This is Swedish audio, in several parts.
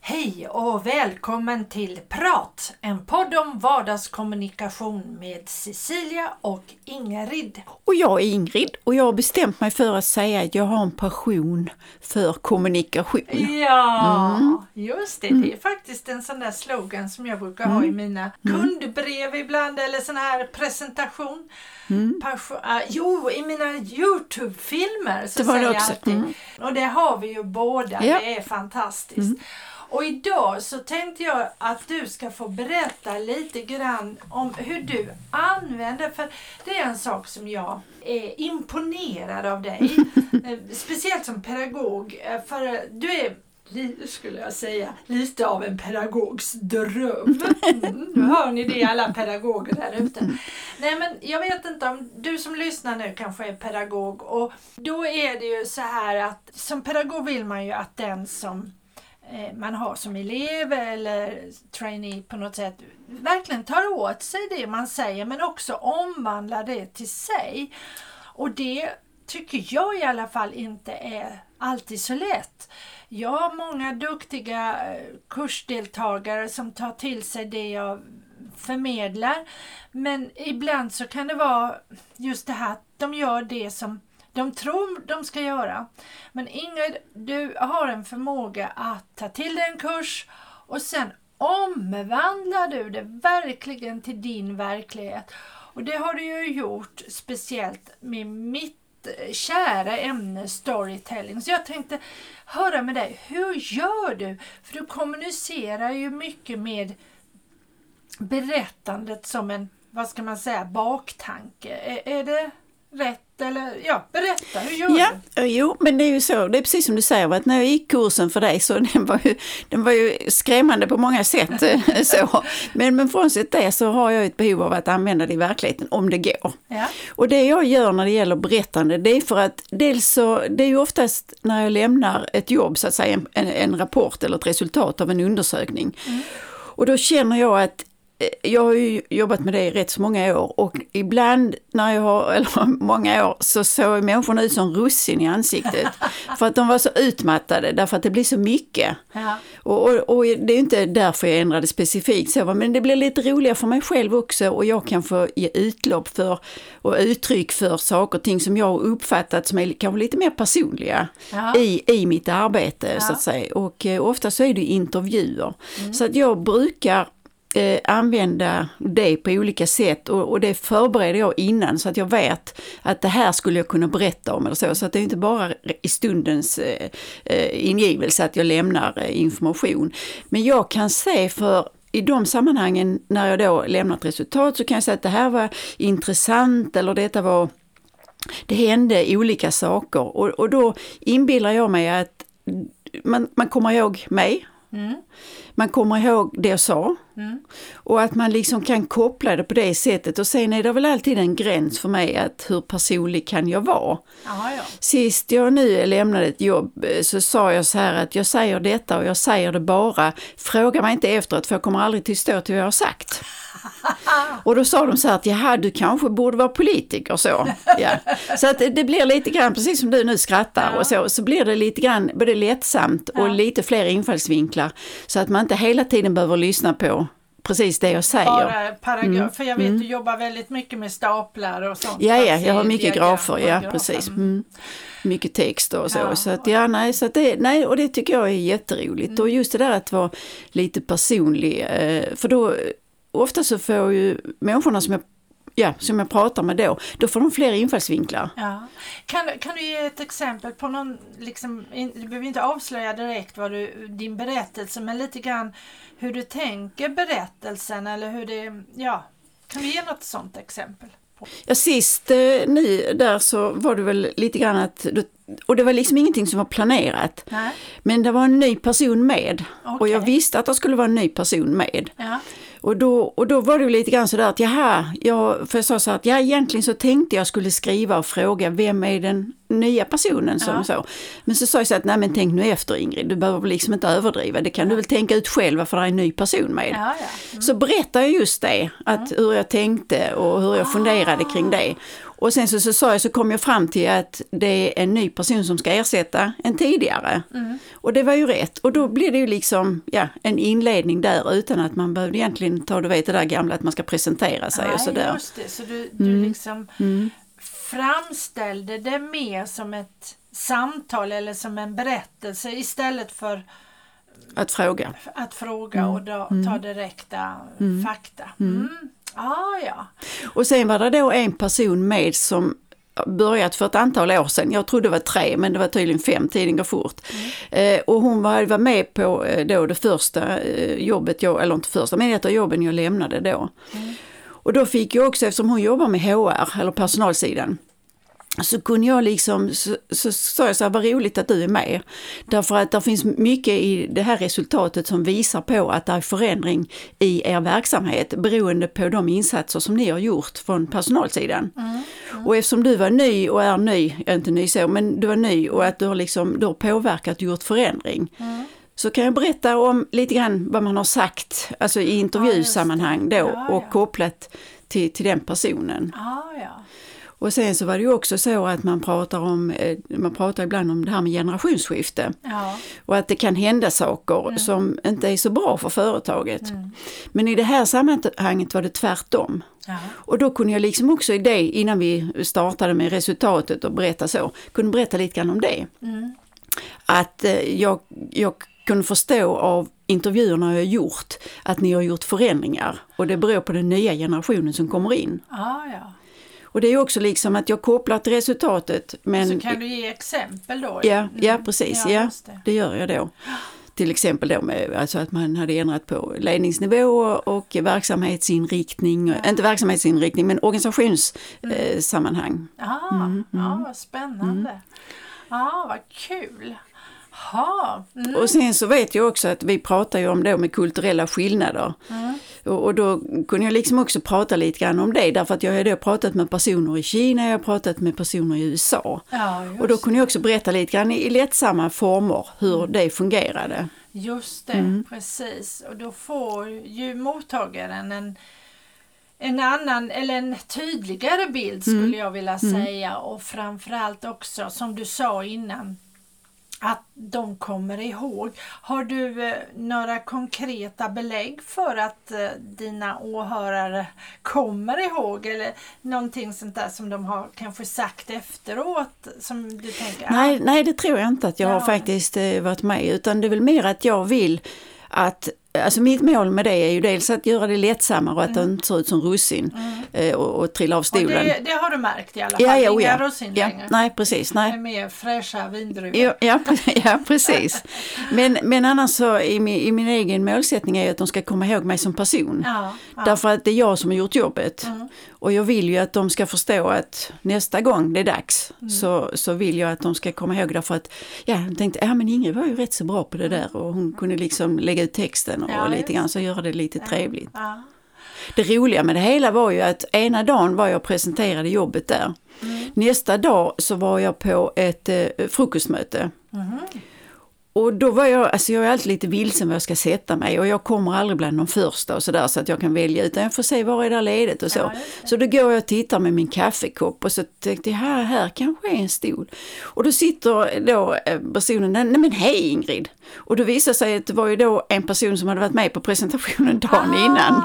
Hej och välkommen till Prat! En podd om vardagskommunikation med Cecilia och Ingrid. Och jag är Ingrid och jag har bestämt mig för att säga att jag har en passion för kommunikation. Ja, mm. just det. Det är faktiskt en sån där slogan som jag brukar ha i mm. mina mm. kundbrev ibland eller sån här presentation. Mm. Passion, uh, jo, i mina Youtube-filmer så det var säger det också. jag alltid. Mm. Och det har vi ju båda. Ja. Det är fantastiskt. Och idag så tänkte jag att du ska få berätta lite grann om hur du använder, för det är en sak som jag är imponerad av dig. Eh, speciellt som pedagog, eh, för du är skulle jag säga, lite av en pedagogs dröm. Mm, nu hör ni det alla pedagoger där ute. Nej men jag vet inte om du som lyssnar nu kanske är pedagog och då är det ju så här att som pedagog vill man ju att den som Eh, man har som elev eller trainee på något sätt verkligen tar åt sig det man säger men också omvandlar det till sig. Och det tycker jag i alla fall inte är alltid så lätt. Jag har många duktiga eh, kursdeltagare som tar till sig det jag förmedlar men ibland så kan det vara just det här att de gör det som de tror de ska göra. Men Ingrid, du har en förmåga att ta till dig en kurs och sen omvandlar du det verkligen till din verklighet. Och det har du ju gjort speciellt med mitt eh, kära ämne storytelling. Så jag tänkte höra med dig, hur gör du? För du kommunicerar ju mycket med berättandet som en, vad ska man säga, baktanke. Är, är det rätt eller ja, berätta, hur gör ja, du? Jo, men det är ju så, det är precis som du säger, att när jag gick kursen för dig så den var ju, den var ju skrämmande på många sätt. så. Men, men frånsett det så har jag ett behov av att använda det i verkligheten om det går. Ja. Och det jag gör när det gäller berättande, det är för att dels så, det är ju oftast när jag lämnar ett jobb, så att säga, en, en rapport eller ett resultat av en undersökning. Mm. Och då känner jag att jag har ju jobbat med det i rätt så många år och ibland när jag har, eller många år, så såg människorna ut som russin i ansiktet. för att de var så utmattade därför att det blir så mycket. Ja. Och, och, och, det är inte därför jag ändrade specifikt så, men det blir lite roligare för mig själv också och jag kan få ge utlopp för och uttryck för saker och ting som jag har uppfattat som är kanske lite mer personliga ja. i, i mitt arbete ja. så att säga. Och eh, ofta så är det intervjuer. Mm. Så att jag brukar eh, använda det på olika sätt och, och, det förbereder jag innan så att jag vet att det här skulle jag kunna berätta om eller så. Så att det är inte bara i stundens eh, eh, ingivelse att jag lämnar eh, information. Men jag kan se för i de sammanhangen när jag då lämnar ett resultat så kan jag säga att det här var intressant eller detta var det hände olika saker och, och då inbillar jag mig att man, man kommer ihåg mig. Mm man kommer ihåg det jag sa. Mm. Och att man liksom kan koppla det på det sättet. Och sen är det väl alltid en gräns för mig att hur personlig kan jag vara? Aha, ja. Sist jag nu lämnade ett jobb eh, så sa jag så här att jag säger detta och jag säger det bara, fråga mig inte efteråt för jag kommer aldrig till stå till vad jag har sagt. Och då sa de så här att jaha, du kanske borde vara politiker så. Ja. Så att det blir lite grann, precis som du nu skrattar ja. och så, så blir det lite grann både lättsamt och ja. lite fler infallsvinklar. Så att man inte hela tiden behöver lyssna på precis det jag säger. Bara paragraf, mm. för jag vet mm. du jobbar väldigt mycket med staplar och sånt. Ja, ja, jag har mycket grafer, ja precis. Mm. Mycket text och så. Ja. Så att, ja, nej, så att det, nej, och det tycker jag är jätteroligt. Mm. Och just det där att vara lite personlig, eh, för då ofta så får ju människorna som jag ja, som jag pratar med då, då får de fler infallsvinklar. Ja. Kan, kan du ge ett exempel på någon, liksom, du behöver inte avslöja direkt vad du, din berättelse, men lite grann hur du tänker berättelsen eller hur det, ja, kan du ge något sånt exempel? Ja, sist eh, nu där så var det väl lite grann att, och det var liksom ingenting som var planerat. Nej. Men det var en ny person med. Okay. Och jag visste att det skulle vara en ny person med. Ja. Och då, och då var det lite grann sådär att jaha, jag, för jag sa så att ja egentligen så tänkte jag skulle skriva och fråga vem är den nya personen som Ja. så. Men så sa jag så att, nej men tänk nu efter Ingrid, du behöver liksom inte överdriva, det kan du väl tänka ut själv varför det är en ny person med. Ja, ja. Mm. Så berättade jag just det, att hur jag tänkte och hur jag funderade kring det. Och sen så, så sa jag, så kom jag fram till att det är en ny person som ska ersätta en tidigare. Mm. Och det var ju rätt. Och då blev det ju liksom ja, en inledning där utan att man behövde egentligen ta, du vet det där gamla att man ska presentera sig och Nej, sådär. Mm. just det. Så du, du liksom framställde det mer som ett samtal eller som en berättelse istället för Att fråga. att fråga Mm. och då, ta direkta fakta. Mm. Ah, ja. Och sen var det då en person med som börjat för ett antal år sedan. Jag trodde det var tre men det var tydligen fem, tiden går fort. Eh, och hon var, var med på eh, då det första eh, jobbet, jag, eller inte första, men ett av jobben jag lämnade då. Och då fick jag också, eftersom hon jobbar med HR, eller personalsidan, så kunde jag liksom, så, så sa jag så här, vad roligt att du är med. Därför att det finns mycket i det här resultatet som visar på att det är förändring i er verksamhet beroende på de insatser som ni har gjort från personalsidan. Och eftersom du var ny och är ny, inte ny så, men du var ny och att du har, liksom, du har påverkat och gjort förändring. Så kan jag berätta om lite grann vad man har sagt, alltså i intervjusammanhang då Ja, ja. och kopplat till, till den personen. Ja. Och sen så var det ju också så att man pratar om, eh, man pratar ibland om det här med generationsskifte. Och att det kan hända saker som inte är så bra för företaget. Men i det här sammanhanget var det tvärtom. Och då kunde jag liksom också i det, innan vi startade med resultatet och berätta så, kunde berätta lite grann om det. Att eh, jag, jag kunde förstå av intervjuerna jag gjort att ni har gjort förändringar och det beror på den nya generationen som kommer in. Ah, ja. Och det är också liksom att jag kopplar till resultatet men... Så kan du ge exempel då? Ja, ja Mm. precis. Ja, Ja, det. det gör jag då. Till exempel då med alltså att man hade ändrat på ledningsnivå och verksamhetsinriktning, inte verksamhetsinriktning men organisationssammanhang. Eh, sammanhang. Ah, Mm, Ja, vad spännande. Ja, vad kul. Ha. Mm. Och sen så vet jag också att vi pratar ju om då med kulturella skillnader. Mm. Och, och då kunde jag liksom också prata lite grann om det därför att jag har då pratat med personer i Kina, jag har pratat med personer i USA. Ja, Och då kunde jag också berätta lite grann i lättsamma former hur det fungerade. just det, Mm. precis. Och då får ju mottagaren en, en annan eller en tydligare bild Mm. skulle jag vilja säga och framförallt också som du sa innan att de kommer ihåg. Har du eh, några konkreta belägg för att eh, dina åhörare kommer ihåg eller någonting sånt där som de har kanske sagt efteråt som du tänker? ah, Nej, nej, det tror jag inte att jag Ja. har faktiskt eh, varit med utan det är väl mer att jag vill att Alltså mitt mål med det är ju dels att göra det lättsammare och att det inte ser ut som russin eh, och, och trilla av stolen. det, det har du märkt i alla fall? ja, ja, Inga ja. russin ja. längre? Nej, precis. Nej. Med mer fräscha vindruvor? Ja, ja, ja, precis. Men, men annars så i min, i min egen målsättning är att de ska komma ihåg mig som person. Ja, ja. Därför att det är jag som har gjort jobbet. Mm. Och jag vill ju att de ska förstå att nästa gång det är dags Mm. så, så vill jag att de ska komma ihåg därför att ja, jag tänkte, ja men Ingrid var ju rätt så bra på det där och hon kunde liksom lägga ut texten och, Ja, lite grann så göra det lite trevligt. Ja. Det roliga med det hela var ju att ena dagen var jag och presenterade jobbet där. Nästa dag så var jag på ett eh, frukostmöte. Och då var jag, alltså jag är alltid lite vilsen var jag ska sätta mig och jag kommer aldrig bland de första och sådär så att jag kan välja utan jag får se var är det ledigt och så. Ja, så då går jag och tittar med min kaffekopp och så tänkte jag här, här kanske är en stol. Och då sitter då eh, personen där, nej men hej Ingrid! Och då visade sig att det var ju då en person som hade varit med på presentationen dagen innan. Ah,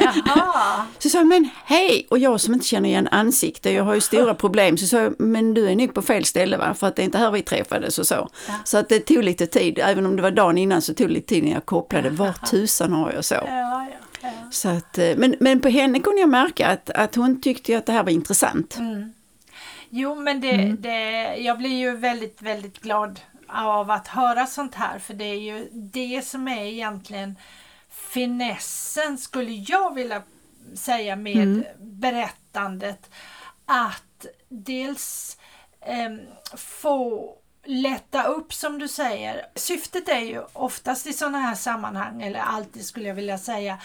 jaha. Så sa jag, men hej! Och jag som inte känner igen ansikte, jag har ju stora problem, så sa jag, men du är nog på fel ställe va? För att det är inte här vi träffades och så. Så att det tog lite tid, även om det var dagen innan så tog det lite tid innan jag kopplade, var tusan har jag så. Ja, ja, så att, eh, men, men på henne kunde jag märka att, att hon tyckte att det här var intressant. Mm. Jo, men det, Mm. det, jag blir ju väldigt, väldigt glad av att höra sånt här för det är ju det som är egentligen finessen skulle jag vilja säga med Mm. berättandet. Att dels em, få lätta upp som du säger. Syftet är ju oftast i sådana här sammanhang, eller alltid skulle jag vilja säga,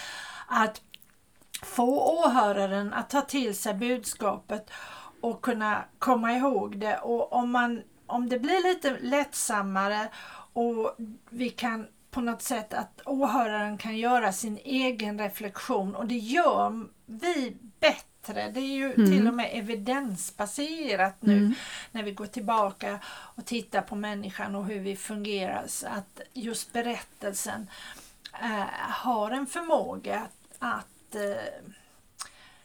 att få åhöraren att ta till sig budskapet och kunna komma ihåg det. Och om, man, om det blir lite lättsammare och vi kan på något sätt att åhöraren kan göra sin egen reflektion och det gör vi bättre. Det är ju mm. till och med evidensbaserat nu mm. när vi går tillbaka och tittar på människan och hur vi fungerar. Så att just berättelsen äh, har en förmåga att, att äh,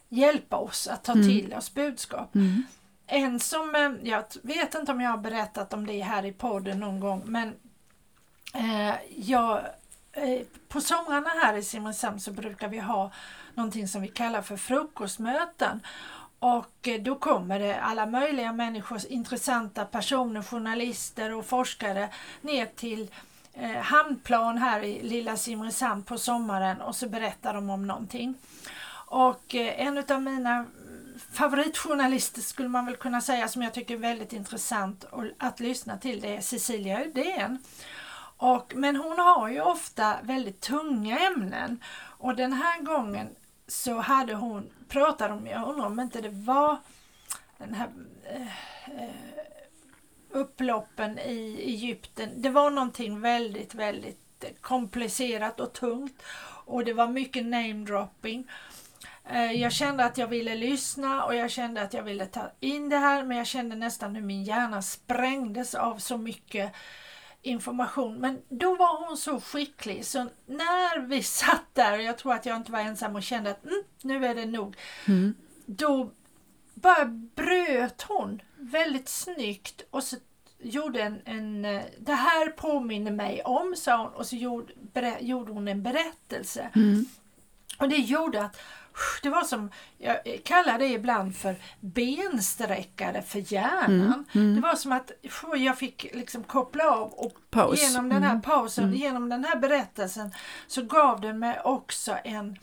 hjälpa oss att ta mm. till oss budskap. Mm. En som, eh, jag vet inte om jag har berättat om det här i podden någon gång, men eh, jag, eh, Eh, på somrarna här i Simrishamn så brukar vi ha någonting som vi kallar för frukostmöten. Och eh, då kommer det alla möjliga människor, intressanta personer, journalister och forskare ner till eh, hamnplan här i lilla Simrishamn på sommaren och så berättar de om någonting. Och eh, en av mina favoritjournalister skulle man väl kunna säga som jag tycker är väldigt intressant att lyssna till det är Cecilia Uddén. Och, men hon har ju ofta väldigt tunga ämnen och den här gången så hade hon pratat om, jag undrar om inte det var den här eh, eh, upploppen i Egypten. Det var någonting väldigt, väldigt komplicerat och tungt och det var mycket namedropping. Eh, jag kände att jag ville lyssna och jag kände att jag ville ta in det här men jag kände nästan hur min hjärna sprängdes av så mycket information. Men då var hon så skicklig så när vi satt där, och jag tror att jag inte var ensam och kände att mm, nu är det nog. Mm. Då bara bröt hon väldigt snyggt och så gjorde en, en eh, det här påminner mig om, sa hon och så gjorde, gjorde hon en berättelse. Mm. Och det gjorde att det var som, jag kallar det ibland för bensträckare för hjärnan. Mm, mm. Det var som att jag fick liksom koppla av och Paus. genom den här mm, pausen, mm. genom den här berättelsen så gav den mig också en,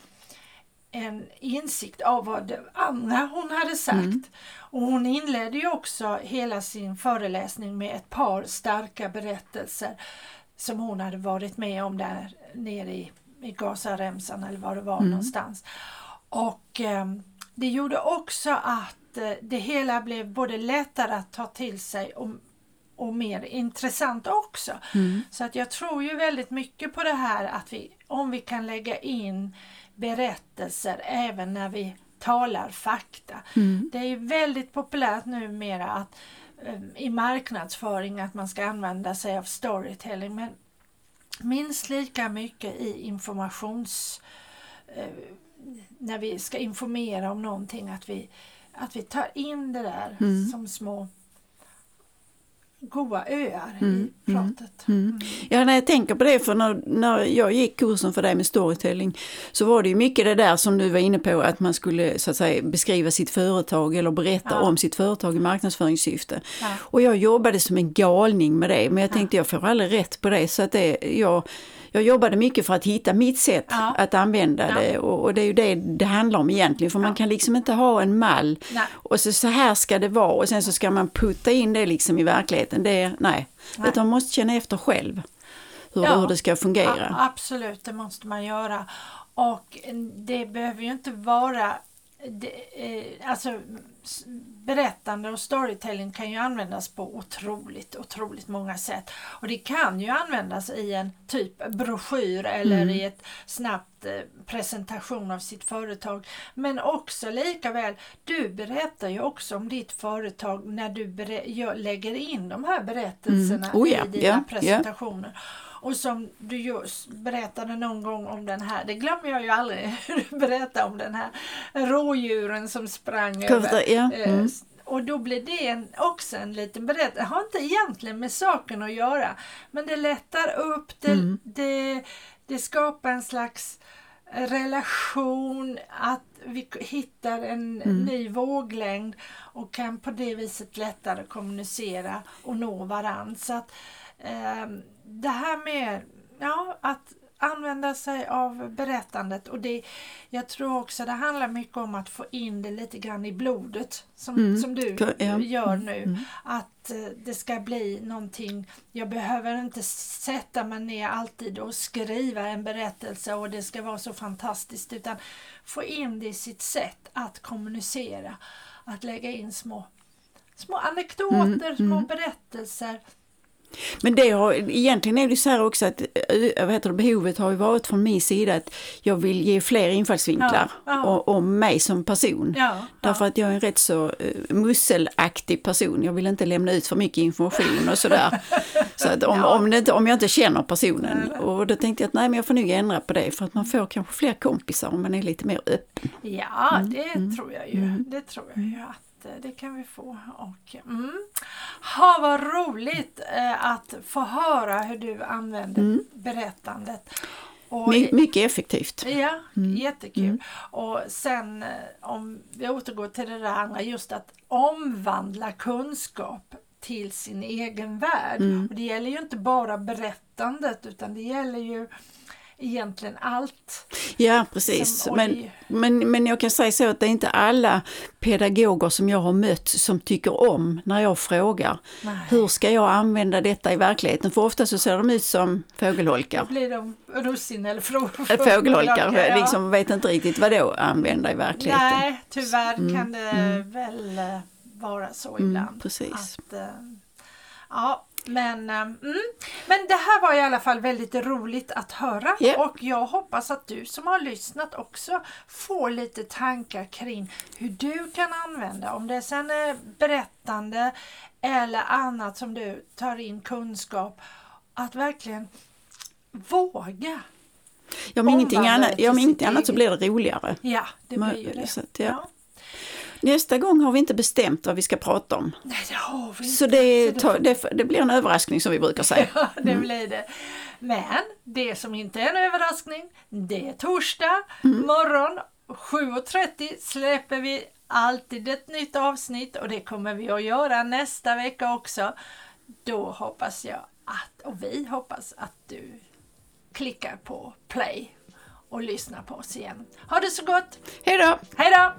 en insikt av vad andra hon hade sagt. Mm. Och hon inledde ju också hela sin föreläsning med ett par starka berättelser som hon hade varit med om där nere i, i Gazaremsan eller var det var mm. någonstans. Och eh, det gjorde också att eh, det hela blev både lättare att ta till sig och, och mer intressant också. Mm. Så att jag tror ju väldigt mycket på det här att vi, om vi kan lägga in berättelser även när vi talar fakta. Mm. Det är väldigt populärt numera att eh, i marknadsföring att man ska använda sig av storytelling men minst lika mycket i informations eh, när vi ska informera om någonting att vi, att vi tar in det där mm. som små goa öar mm, i mm, pratet. Mm, mm. Ja, när jag tänker på det, för när, när jag gick kursen för dig med storytelling så var det ju mycket det där som du var inne på, att man skulle så att säga beskriva sitt företag eller berätta ja. om sitt företag i marknadsföringssyfte. Ja. Och jag jobbade som en galning med det, men jag tänkte ja. jag får aldrig rätt på det, så att det, jag jag jobbade mycket för att hitta mitt sätt ja. att använda ja. det och, och, det är ju det det handlar om egentligen för ja. man kan liksom inte ha en mall nej. och så, så här ska det vara och sen så ska man putta in det liksom i verkligheten. Det, nej. nej. Man måste känna efter själv hur, hur det ska fungera. absolut, det måste man göra. Och det behöver ju inte vara det, eh, alltså berättande och storytelling kan ju användas på otroligt, otroligt många sätt. Och det kan ju användas i en typ broschyr eller mm. i ett snabbt eh, presentation av sitt företag. Men också lika väl, du berättar ju också om ditt företag när du lägger in de här berättelserna mm. oh ja, i dina ja, presentationer. Ja. Och som du just berättade någon gång om den här, det glömmer jag ju aldrig, hur du berättade om den här rådjuren som sprang över. Ja. Eh, mm. Och då blir det en, också en liten berättelse. Det har inte egentligen med saken att göra. Men det lättar upp, det, mm. det, det skapar en slags relation, att vi hittar en mm. ny våglängd och kan på det viset lättare kommunicera och nå varandra. Så att, det här med ja, att använda sig av berättandet och det, jag tror också det handlar mycket om att få in det lite grann i blodet som, mm. som du ja. gör nu. Mm. Att eh, det ska bli någonting, jag behöver inte sätta mig ner alltid och skriva en berättelse och det ska vara så fantastiskt utan få in det i sitt sätt att kommunicera. att lägga in små, små anekdoter, små berättelser. Men det har, egentligen är det så här också att äh, vad heter det, behovet har ju varit från min sida att jag vill ge fler infallsvinklar Ja, ja. Om mig som person. Ja, Därför att jag är en rätt så uh, musselaktig person. Jag vill inte lämna ut för mycket information och sådär. så att om, om, det om jag inte känner personen. Och då tänkte jag att nej men jag får nog ändra på det för att man får kanske fler kompisar om man är lite mer öppen. Ja, Mm, det tror jag ju. Det tror jag ju att eh, det kan vi få. Och, mm. Ha vad roligt eh, att få höra hur du använder berättandet. Och, My, mycket effektivt. Ja, Mm. jättekul. Och sen eh, om vi återgår till det där andra, just att omvandla kunskap till sin egen värld. Mm. Och det gäller ju inte bara berättandet utan det gäller ju egentligen allt. Ja, precis. Som- Men, men, men jag kan säga så att det är inte alla pedagoger som jag har mött som tycker om när jag frågar Nej. hur ska jag använda detta i verkligheten? För ofta så ser de ut som Då fågelholkar. blir de russin eller Äh, Fågelholkar, ja. liksom vet inte riktigt vad då använda i verkligheten. Nej, tyvärr kan det väl eh, vara så ibland. Mm, precis. Att, eh, ja, men, eh, mm. men det här var i alla fall väldigt roligt att höra Ja. och jag hoppas att du som har lyssnat också får lite tankar kring hur du kan använda, om det sen är berättande eller annat som du tar in kunskap, att verkligen våga. Ja, om ingenting annat, ja, till ingenting annat så blir det roligare. Ja, det Men- blir ju det. så att, ja. Nästa gång har vi inte bestämt vad vi ska prata om. Nej, det har vi inte. Så det, tar, det, det blir en överraskning som vi brukar säga. Ja, det blir det. Men det som inte är en överraskning, det är torsdag morgon 7.30 släpper vi alltid ett nytt avsnitt och det kommer vi att göra nästa vecka också. Då hoppas jag att, och vi hoppas att du klickar på play och lyssnar på oss igen. Ha det så gott! Hej då! Hej då!